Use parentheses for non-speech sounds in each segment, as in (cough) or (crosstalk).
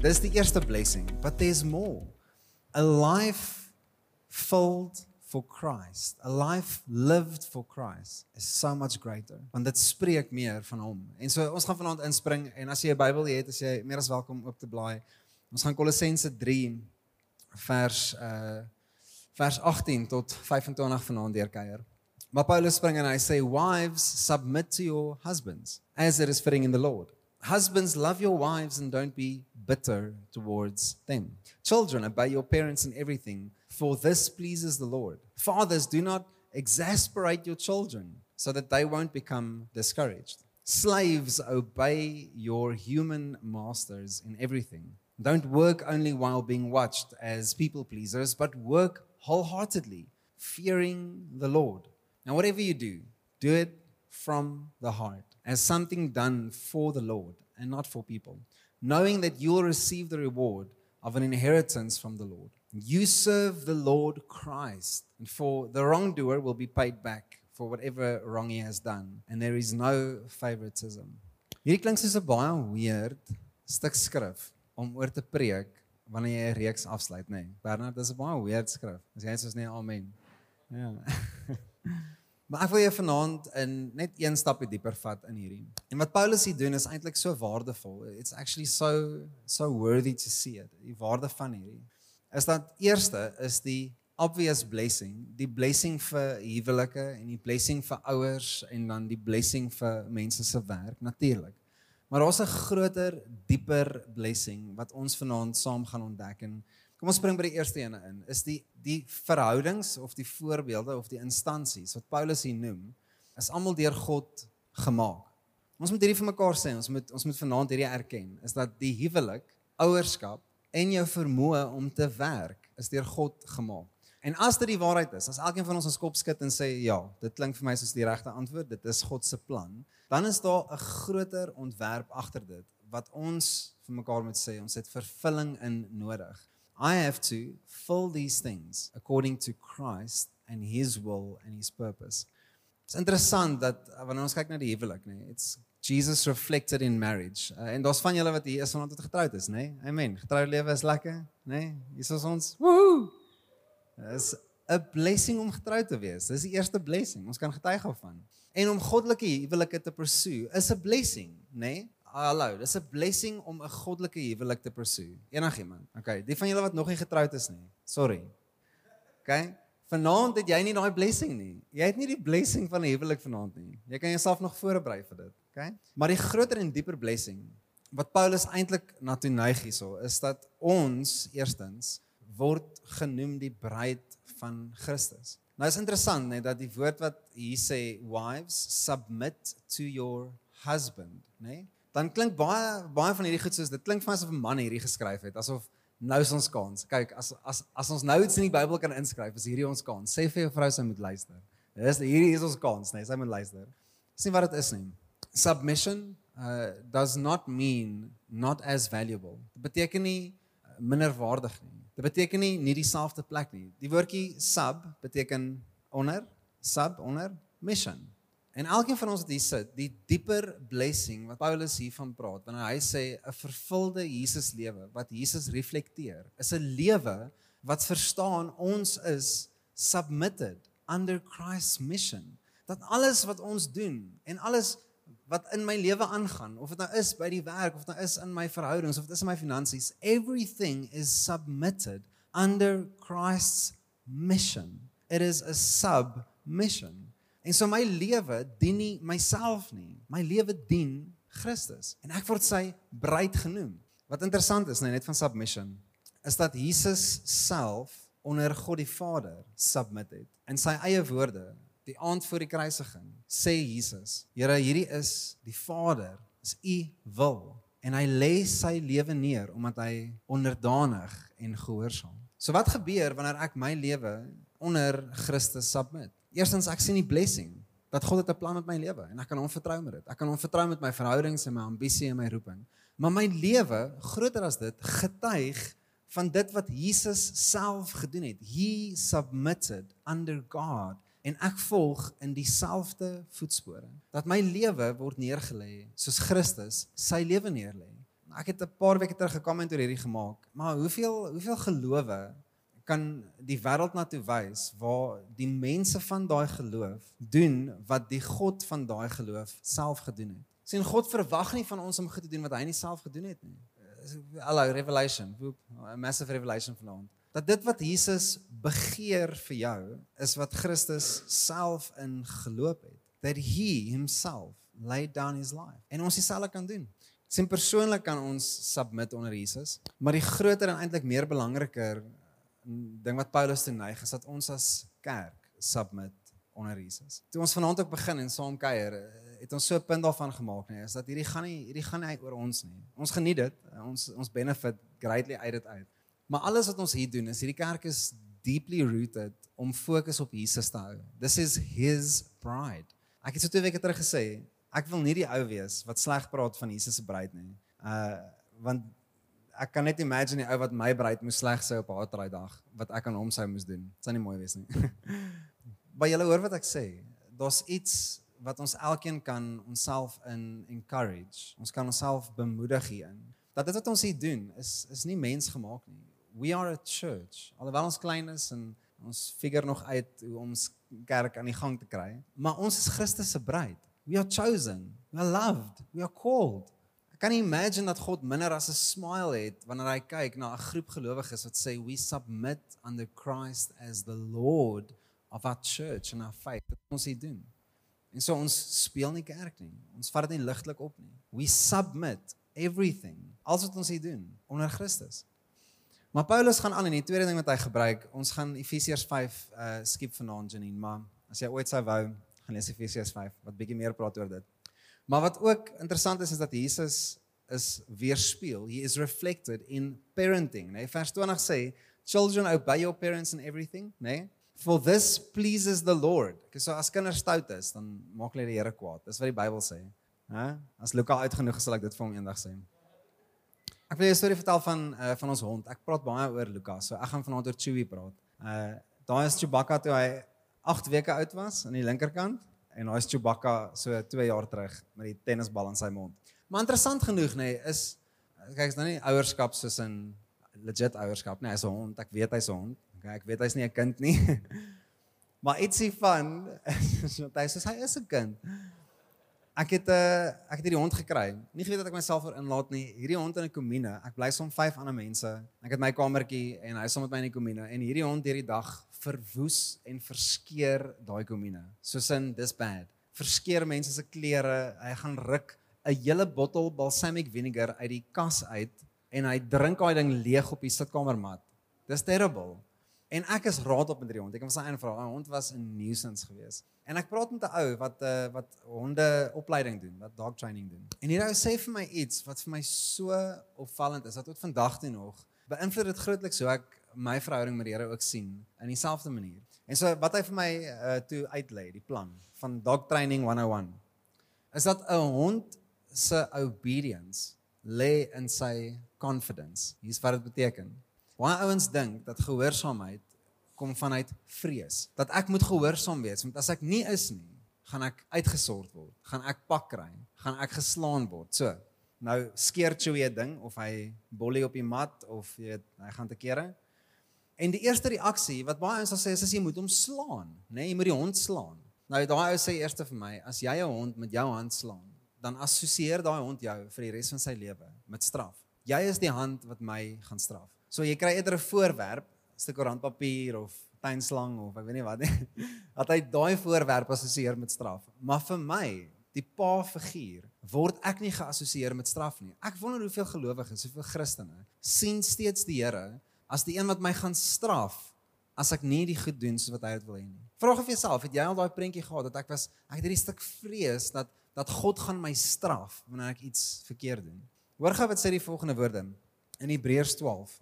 Dis die eerste blessing, but there's more. A life filled for Christ, a life lived for Christ is so much greater. Want dit spreek meer van hom. En so ons gaan vanaand inspring en as jy 'n Bybel het, as jy meer as welkom oop te blaai. Ons gaan Kolossense 3 vers uh vers 18 tot 25 vanaand deurkuier. Maar Paulus spring en hy sê wives submit to your husbands as it is fitting in the Lord. Husbands love your wives and don't be bitter towards them. Children obey your parents in everything for this pleases the Lord. Fathers, do not exasperate your children so that they won't become discouraged. Slaves, obey your human masters in everything. Don't work only while being watched as people pleasers, but work wholeheartedly, fearing the Lord. Now, whatever you do, do it from the heart, as something done for the Lord and not for people, knowing that you'll receive the reward of an inheritance from the Lord. You serve the Lord Christ, and for the wrongdoer will be paid back for whatever wrong he has done, and there is no favoritism. Hierdie klink soos 'n baie weird stuk skrif om oor te preek wanneer jy 'n reeks afsluit, nê. Nee. Bernard, dis 'n baie weird skrif. As jy sê nee, amen. Ja. (laughs) maar ek wil jou vanaand in net een stapie dieper vat in hierdie. En wat Paulus hier doen is eintlik so waardevol. It's actually so so worthy to see it. Die waarde van hierdie is dat eerste is die obvious blessing, die blessing vir huwelike en die blessing vir ouers en dan die blessing vir mense se werk natuurlik. Maar daar's 'n groter, dieper blessing wat ons vanaand saam gaan ontdek en kom ons spring by die eerste een in. Is die die verhoudings of die voorbeelde of die instansies wat Paulus hier noem, is almal deur God gemaak. Ons moet hierdie vir mekaar sê, ons moet ons moet vanaand hierdie erken, is dat die huwelik, ouerskap en jou vermoë om te werk is deur God gemaak. En as dit die waarheid is, as elkeen van ons ons kop skud en sê ja, dit klink vir my soos die regte antwoord, dit is God se plan, dan is daar 'n groter ontwerp agter dit wat ons vir mekaar moet sê, ons het vervulling in nodig. I have to fill these things according to Christ and his will and his purpose. Dit's interessant dat wanneer ons kyk na die huwelik, nê, nee, it's Jesus reflected in marriage. Uh, en daar's van julle wat hier is vanaand wat getroud is, nê? Nee? Amen. Getroud lewe is lekker, nê? Nee? Hier is ons. Woehoe. Is 'n blessing om getroud te wees. Dis die eerste blessing. Ons kan getuig daarvan. En om goddelike huwelike te pursue is 'n blessing, nê? Nee? Hallo, dis 'n blessing om 'n goddelike huwelik te pursue. Enigiemand. Okay, die van julle wat nog nie getroud is nie. Sorry. Okay? Vanaand het jy nie daai blessing nie. Jy het nie die blessing van 'n huwelik vanaand nie. Jy kan jouself nog voorberei vir dit. Okay? Maar die groter en dieper blessing wat Paulus eintlik na toe neig hierso is dat ons eerstens word genoem die bruid van Christus. Nou is interessant net dat die woord wat hier sê wives submit to your husband, né? Nee? Dan klink baie baie van hierdie goed soos dit klink vir my asof 'n man hierdie geskryf het, asof nou is ons kans. Kyk, as as as ons nou iets in die Bybel kan inskryf, is hierdie ons kans. Sê vir jou vrou sy moet luister. Dis hierdie is ons kans? Nee, sy moet luister. Sien wat dit is nie submission uh, does not mean not as valuable. Dit beteken nie uh, minderwaardig nie. Dit beteken nie nie dieselfde plek nie. Die woordjie sub beteken onder, sub onder, mission. En elkeen van ons wat hier sit, die dieper blessing wat Paulus hiervan praat, wanneer hy sê 'n vervulde Jesus lewe wat Jesus reflekteer, is 'n lewe wat verstaan ons is submitted under Christ's mission. Dat alles wat ons doen en alles wat in my lewe aangaan of dit nou is by die werk of dit nou is in my verhoudings of dit is in my finansies everything is submitted under Christ's mission it is a submission en so my lewe dien nie myself nie. My lewe dien Christus. En ek word sy bruid genoem. Wat interessant is net van submission is dat Jesus self onder God die Vader submit het. In sy eie woorde die aand voor die kruisiging sê Jesus, Here, hierdie is die Vader, is u wil. En hy lê sy lewe neer omdat hy onderdanig en gehoorsaam. So wat gebeur wanneer ek my lewe onder Christus submit? Eerstens ek sien die blessing dat God het 'n plan met my lewe en ek kan hom vertrou met dit. Ek kan hom vertrou met my verhoudings en my ambisie en my roeping. Maar my lewe, groter as dit, getuig van dit wat Jesus self gedoen het. He submitted under God en ek volg in dieselfde voetspore dat my lewe word neergelê soos Christus sy lewe neerlê Ek het 'n paar weke terug gekom en oor hierdie gemaak. Maar hoeveel hoeveel gelowe kan die wêreld na toe wys waar die mense van daai geloof doen wat die God van daai geloof self gedoen het. Sien God verwag nie van ons om goed te doen wat hy nie self gedoen het nie. Hallo revelation, 'n massive revelation vanaand. Dat dit wat Jesus begeer vir jou is wat Christus self in geloop het. That he himself laid down his life. En ons dieselfde kan doen. Sien persoonlik kan ons submit onder Jesus, maar die groter en eintlik meer belangriker ding wat Paulus te neig is dat ons as kerk submit onder Jesus. Toe ons vanaand ook begin en saam kuier, het ons so 'n punt daarvan gemaak nie, is dat hierdie gaan nie hierdie gaan nie oor ons nie. Ons geniet dit, ons ons benefit greatly uit dit uit. Maar alles wat ons hier doen is hierdie kerk is deeply rooted om fokus op Jesus te hou. This is his bride. Ek het so twee weke terug gesê, ek wil nie die ou wees wat sleg praat van Jesus se bruid nie. Uh want ek kan net imagine die ou wat my bruid moes sleg sê op haar traai dag wat ek aan hom sou moes doen. Dit sou nie mooi wees nie. (laughs) Maar julle hoor wat ek sê. Daar's iets wat ons elkeen kan onsself in encourage. Ons kan onsself bemoedig hierin. Dat dit wat ons hier doen is is nie mensgemaak nie. We are a church. Alhoewel ons klein is en ons figure nog uit hoe ons kerk aan die gang te kry, maar ons is Christus se bruid. We are chosen. We are loved. We are called. Kan imagine dat God minder as 'n smile het wanneer hy kyk na 'n groep gelowiges wat sê we submit under Christ as the Lord of our church and our faith. Dit ons hier doen. En so ons speel nie kerk nie. Ons vat dit nie ligtelik op nie. We submit everything. Alles wat ons hier doen onder Christus. Maar Paulus gaan aan in die tweede ding wat hy gebruik. Ons gaan Efesiërs 5 uh skiep vanaand Janine, maar as jy ooit sou wou, gaan lees Efesiërs 5 wat bietjie meer praat oor dit. Maar wat ook interessant is is dat Jesus is weerspieël. He is reflected in parenting, né? Nee, vers 20 sê, "Children obey your parents in everything," né? Nee? For this pleases the Lord. Okay, so as kinders stout is, dan maak hulle die Here kwaad. Dis wat die Bybel sê. Hæ? As Luka uitgenoeg is, sal ek dit vir hom eendag sê. Ek wil 'n storie vertel van uh, van ons hond. Ek praat baie oor Luka, so ek gaan vanaand oor Chewie praat. Uh daai is Chewbacca toe hy 8 weke oud was aan die linkerkant en daai is Chewbacca so 2 jaar terug met die tennisbal in sy mond. Maar interessant genoeg nê, nee, is kyk, is nou nie ouerskap soos in legit ouerskap nie. Hy's 'n hond. Ek weet hy's 'n hond. Okay, ek weet hy's nie 'n kind nie. (laughs) maar ietsie van (laughs) want hy sê hy is 'n kind. Ek het 'n uh, ek het hierdie hond gekry. Nie geweet dat ek myself voor inlaat nie. Hierdie hond in 'n komune. Ek bly som vyf ander mense. Ek het my kamertjie en hy saam met my in die komune en hierdie hond hierdie dag verwoes en verskeer daai komune. Soos in this bad. Verskeer mense se klere. Hy gaan ruk 'n hele bottel balsamic vinegar uit die kas uit en hy drink daai ding leeg op die sitkamermat. Dis terrible. En ek is raad op met die hond. Ek het sy aanvra, 'n hond was 'n nuisance geweest. En ek praat met 'n ou wat uh, wat honde opleiding doen, wat dog training doen. En hierdie ou sê vir my iets wat vir my so opvallend is, dat tot vandag toe nog beïnvloed dit grootliks hoe ek my verhouding met die Here ook sien in dieselfde manier. En so wat hy vir my uh, toe uitlei, die plan van dog training 101 is dat 'n hond se obedience lê in sy confidence. Hier's wat dit beteken. Baie ouens dink dat gehoorsaamheid kom vanuit vrees. Dat ek moet gehoorsaam wees, want as ek nie is nie, gaan ek uitgesort word, gaan ek pak kry, gaan ek geslaan word. So, nou skeer 'n ding of hy bollie op die mat of jy weet, hy gaan te kere. En die eerste reaksie wat baie ouens sal sê is as jy moet hom slaan, nê, nee, jy moet die hond slaan. Nou daai ou sê eers vir my, as jy 'n hond met jou hand slaan, dan assosieer daai hond jou vir die res van sy lewe met straf. Jy is die hand wat my gaan straf. So jy kry eerder 'n voorwerp, 'n stuk koerantpapier of tuinslang of ek weet nie wat nie. (laughs) Dat hy daai voorwerp assosieer met straf. Maar vir my, die pa figuur, word ek nie geassosieer met straf nie. Ek wonder hoeveel gelowiges, hoeveel Christene sien steeds die Here as die een wat my gaan straf as ek nie die goed doen soos wat hy dit wil hê nie. Vra of jouself, het jy al daai prentjie gehad dat ek was ek het hierdie stuk vrees dat dat God gaan my straf wanneer ek iets verkeerd doen. Hoor gou wat sê die volgende woorde in Hebreërs 12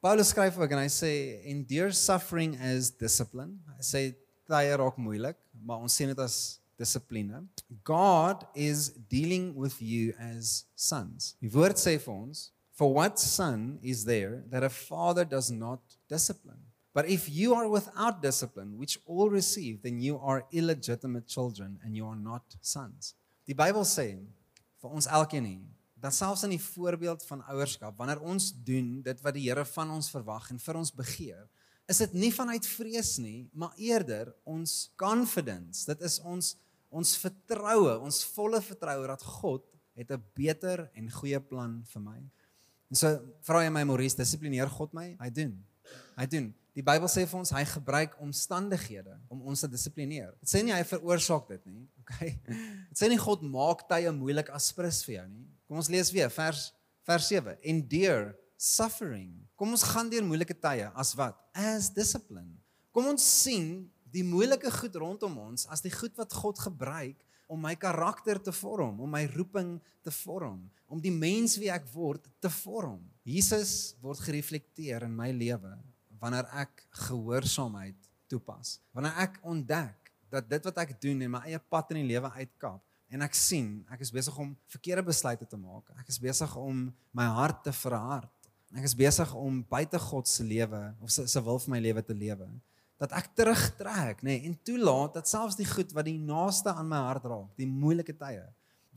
Paulus skryf ook en hy sê endure suffering as discipline. Hy sê tye raak moeilik, maar ons sien dit as dissipline. God is dealing with you as sons. Die woord sê vir ons, for what son is there that a father does not discipline? But if you are without discipline, which all receive, then you are illegitimate children and you are not sons. Die Bybel sê vir ons elkeen hier, dat selfs in die voorbeeld van ouerskap, wanneer ons doen dit wat die Here van ons verwag en vir ons begeer, is dit nie vanuit vrees nie, maar eerder ons confidence. Dit is ons ons vertroue, ons volle vertroue dat God het 'n beter en goeie plan vir my. En so vra jy my Maurice, dissiplineer God my? Hy doen. Hy doen. Die Bybel sê vir ons hy gebruik omstandighede om ons te dissiplineer. Dit sê nie hy veroorsaak dit nie, (laughs) okay? Dit sê nie God maak tye moeilik as prins vir jou nie. Kom ons lees weer vers vers 7. Endure suffering. Kom ons gaan deur moeilike tye as wat? As discipline. Kom ons sien die moeilike goed rondom ons as die goed wat God gebruik om my karakter te vorm, om my roeping te vorm, om die mens wie ek word te vorm. Jesus word gereflekteer in my lewe wanneer ek gehoorsaamheid toepas. Wanneer ek ontdek dat dit wat ek doen en my eie pad in die lewe uitkap en ek sien ek is besig om verkeerde besluite te maak. Ek is besig om my hart te verhard. Ek is besig om buite God se lewe of se se wil vir my lewe te lewe. Dat ek terugtrek, nê, nee, en toelaat dat selfs die goed wat die naaste aan my hart raak, die moeilike tye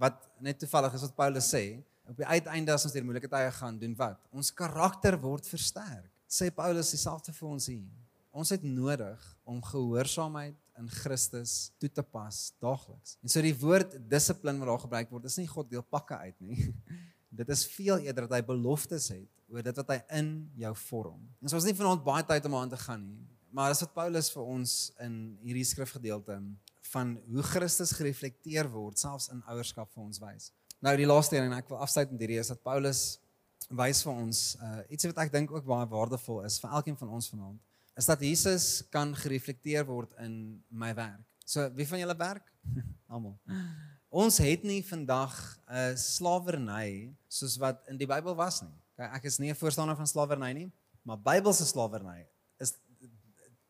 wat net toevallig is wat Paulus sê, op die uiteinde as ons deur moeilike tye gaan, doen wat? Ons karakter word versterk sê Paulus dieselfde vir ons hier. Ons het nodig om gehoorsaamheid in Christus toe te pas daagliks. En so die woord dissipline wat daar gebruik word, is nie God deel pakke uit nie. (laughs) Dit is veel eerder dat hy beloftes het oor dit wat hy in jou vorm. En so is nie vanaand baie tyd om aan te gaan nie, maar dis wat Paulus vir ons in hierdie skrifgedeelte van hoe Christus gereflekteer word selfs in ouerskap vir ons wys. Nou die laaste een en ek wil afsluit met hierdie is dat Paulus wys vir ons uh iets wat ek dink ook baie waardevol is vir elkeen van ons vanaand is dat Jesus kan gereflekteer word in my werk. So wie van julle werk? (laughs) Almal. Ons het nie vandag 'n uh, slawerny soos wat in die Bybel was nie. Okay, ek is nie 'n voorstander van slawerny nie, maar Bybelse slawerny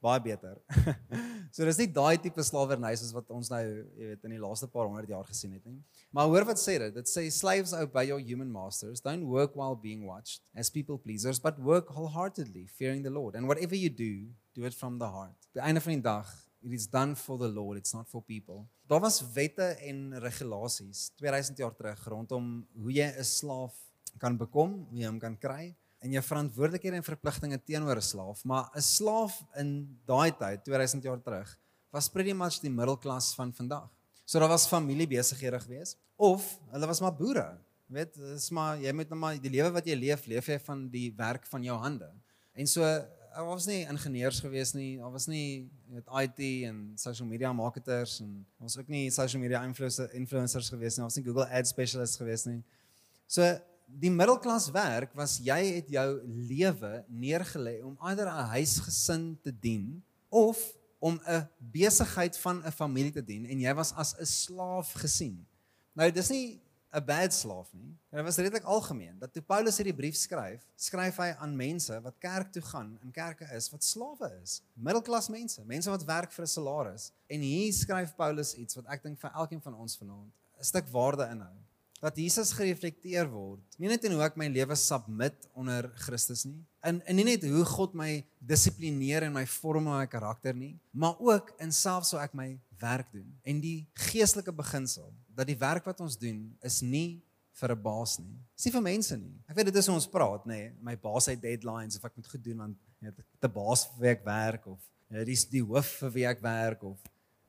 baie beter. (laughs) so dis nie daai tipe slawerny soos wat ons nou, jy weet, in die laaste paar honderd jaar gesien het nie. Maar hoor wat sê dit? Dit sê slaves obey your human masters, don't work while being watched as people pleasers, but work wholeheartedly, fearing the Lord. And whatever you do, do it from the heart. By einde van die dag, it is done for the Lord, it's not for people. Daar was wette en regulasies 2000 jaar terug rondom hoe jy 'n slaaf kan bekom, hoe jy hom kan kry en jou verantwoordelikhede en verpligtinge teenoor 'n slaaf, maar 'n slaaf in daai tyd, 2000 jaar terug, was pretty much die middelklas van vandag. So daar was familiebesighede gewees of hulle was maar boere. Jy weet, dis maar jy moet nou maar die lewe wat jy leef, leef jy van die werk van jou hande. En so daar was nie ingenieurs gewees nie, daar was nie weet IT en social media marketers en was ook nie social media influencers gewees nie, was nie Google Ads specialists gewees nie. So die middelklas werk was jy het jou lewe neergelê om either 'n huisgesin te dien of om 'n besigheid van 'n familie te dien en jy was as 'n slaaf gesien. Nou dis nie 'n bad slaaf nie. Dit was redelik algemeen dat toe Paulus hierdie brief skryf, skryf hy aan mense wat kerk toe gaan en kerke is wat slawe is. Middelklas mense, mense wat werk vir 'n salaris. En hier skryf Paulus iets wat ek dink vir elkeen van ons vanaand 'n stuk waarde inhou dat Jesus gereflekteer word. Nie net in hoe ek my lewe submit onder Christus nie, in in nie net hoe God my dissiplineer en my vorm my karakter nie, maar ook in selfs hoe ek my werk doen. En die geestelike beginsel dat die werk wat ons doen is nie vir 'n baas nie. Dis nie vir mense nie. Ek weet dit is ons praat, nê. Nee, my baas het deadlines of ek moet goed doen want jy weet, 'n baas vir wie ek werk of jy dis die hoof vir wie ek werk of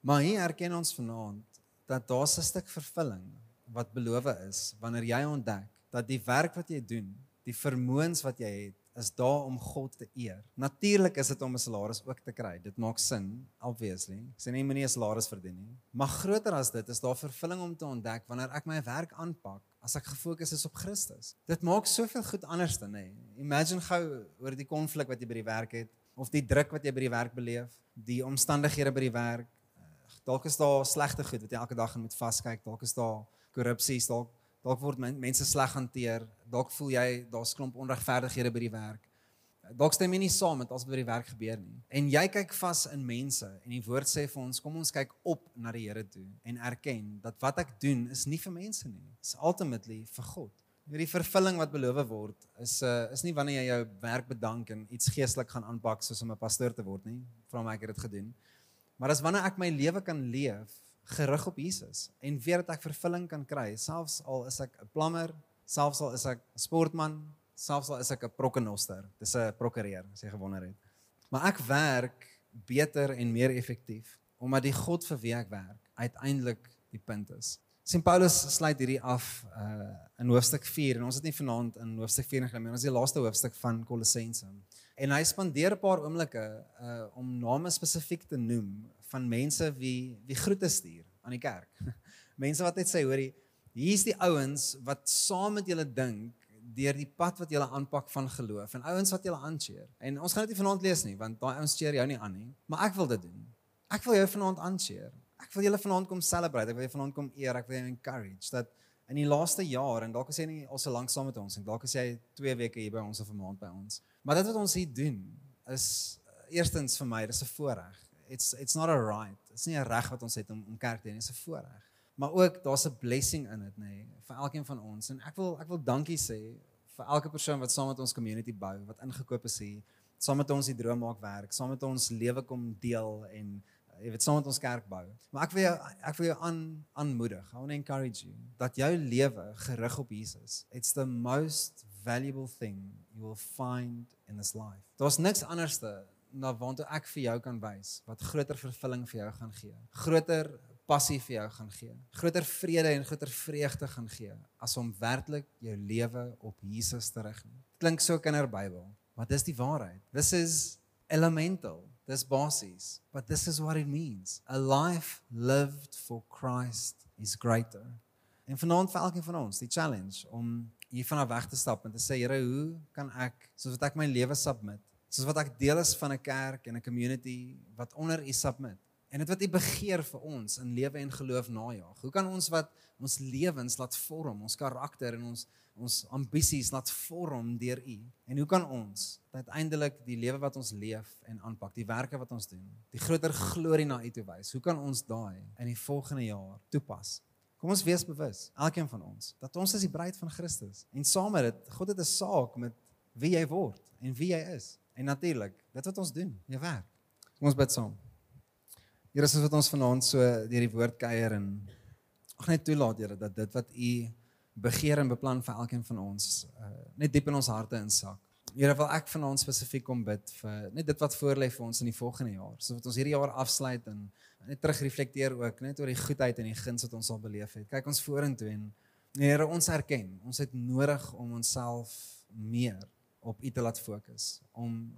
maar hier erken ons vanaand dat daar 'n stuk vervulling wat beloof is wanneer jy ontdek dat die werk wat jy doen, die vermoëns wat jy het, is daar om God te eer. Natuurlik is dit om 'n salaris ook te kry. Dit maak sin, obviously. Ek sê nie moenie 'n salaris verdien nie. Maar groter as dit is daar vervulling om te ontdek wanneer ek my werk aanpak as ek gefokus is op Christus. Dit maak soveel goed anders dan nê. Imagine gou oor die konflik wat jy by die werk het of die druk wat jy by die werk beleef, die omstandighede by die werk. Dalk is daar slegte goed wat jy elke dag moet vaskyk. Dalk is daar korrupsie, dalk dalk word mense sleg hanteer, dalk voel jy daar's klomp onregverdighede by die werk. Dalk stem jy nie saam met wat by die werk gebeur nie. En jy kyk vas in mense en die woord sê vir ons, kom ons kyk op na die Here toe en erken dat wat ek doen is nie vir mense nie. It's ultimately vir God. Hierdie vervulling wat beloof word is uh, is nie wanneer jy jou werk bedank en iets geestelik gaan aanpak soos om 'n pastoor te word nie. Vra my ek het dit gedoen. Maar as wanneer ek my lewe kan leef gerig op Jesus en weet dat ek vervulling kan kry selfs al is ek 'n plammer selfs al is ek 'n sportman, selfs al is ek 'n prokkenoster. Dis 'n prokureur, as jy gewonder het. Maar ek werk beter en meer effektief omdat die God vir wie ek werk uiteindelik die punt is. Sint Paulus sluit hierdie af uh in hoofstuk 4 en ons het nie vanaand in hoofstuk 4 gegaan nie, ons is die laaste hoofstuk van Kolossense. En hy spandeer 'n paar oomblikke uh om name spesifiek te noem van mense wie wie groete stuur aan die kerk. (laughs) mense wat net sê, hoorie, hier's die ouens wat saam met julle dink deur die pad wat julle aanpak van geloof en ouens wat julle aancheer. En ons gaan dit nie vanaand lees nie want daai ouens cheer jou nie aan nie, maar ek wil dit doen. Ek wil jou vanaand aancheer. Ek wil julle vanaand kom celebrate. Ek wil julle vanaand kom eer. Ek wil jou encourage dat in die laaste jaar en dalk as jy nie al so lank saam met ons en dalk as jy 2 weke hier by ons of 'n maand by ons. Maar dit wat ons hier doen is eerstens vir my, dis 'n voorreg. It's it's not a right. Dit's nie 'n reg wat ons het om om kerk te doen, dis 'n voorreg. Maar ook daar's 'n blessing in dit, nê, nee, vir elkeen van ons. En ek wil ek wil dankie sê vir elke persoon wat saam met ons community bou, wat ingekoop is hier, saam met ons die droom maak werk, saam met ons lewe kom deel en jy weet saam met ons kerk bou. Maar ek wil jou ek wil jou aan aanmoedig. I want to encourage you dat jou lewe gerig op Jesus. It's the most valuable thing you will find in this life. Daar's niks anderste na waartoe ek vir jou kan wys wat groter vervulling vir jou gaan gee. Groter passie vir jou gaan gee. Groter vrede en groter vreugde gaan gee as om werklik jou lewe op Jesus te rig. Klink so kinderbybel, maar dis die waarheid. This is elemental. Dis basies, but this is what it means. A life lived for Christ is greater. En vanaand vir elkeen van ons, die challenge om hier vanaf weg te stap en te sê, Here, hoe kan ek soos wat ek my lewe submit, soos wat ek deel is van 'n kerk en 'n community wat onder U submit. En dit wat U begeer vir ons in lewe en geloof najaag. Hoe kan ons wat ons lewens laat vorm, ons karakter en ons ons ambisies laat vorm deur U. En hoe kan ons uiteindelik die lewe wat ons leef en aanpak, die werke wat ons doen, die groter glorie na U toe wys? Hoe kan ons daai in die volgende jaar toepas? Kom ons wees bewus, elkeen van ons, dat ons is die bruid van Christus. En saam met dit, God het 'n saak met wie jy word en wie jy is. En natuurlik, dit wat ons doen, jou werk. Kom ons bid saam. Here, as wat ons vanaand so deur die woord kuier en ag net toelaat, Here, dat dit wat U begeer en beplan vir elkeen van ons uh, net diep in ons harte insak. Here wil ek vanaand spesifiek kom bid vir net dit wat voor lê vir ons in die volgende jaar. So wat ons hierdie jaar afsluit en net terugreflekteer ook net oor die goedheid en die guns wat ons al beleef het. Kyk ons vorentoe en Here ons erken, ons het nodig om onsself meer op U te laat fokus om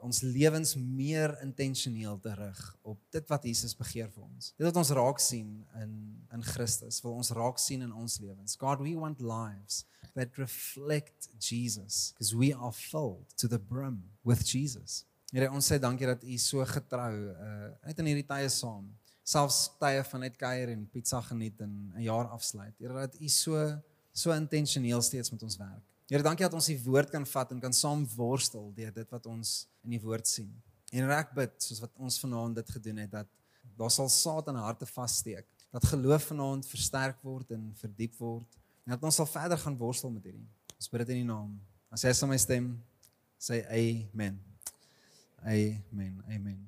ons lewens meer intentioneel te rig op dit wat Jesus begeer vir ons. Dit wat ons raak sien in in Christus, wil ons raak sien in ons lewens. God, we want lives that reflect Jesus because we are filled to the brim with Jesus. Here, ons sê dankie dat U so getrou uh net in hierdie tye saam, selfs tye van net kuier en pizza geniet en 'n jaar afsluit. Here, dat U so so intentioneel steeds met ons werk. Here, dankie dat ons die woord kan vat en kan saam worstel deur dit wat ons in die woord sien. En ek bid soos wat ons vanaand dit gedoen het dat daar sal saad in harte vassteek. Dat geloof vanaand versterk word en verdiep word en dat ons sal verder gaan worstel met hierdie. Ons bid dit in die naam. As jy saam met my stem sê amen. Amen. Amen.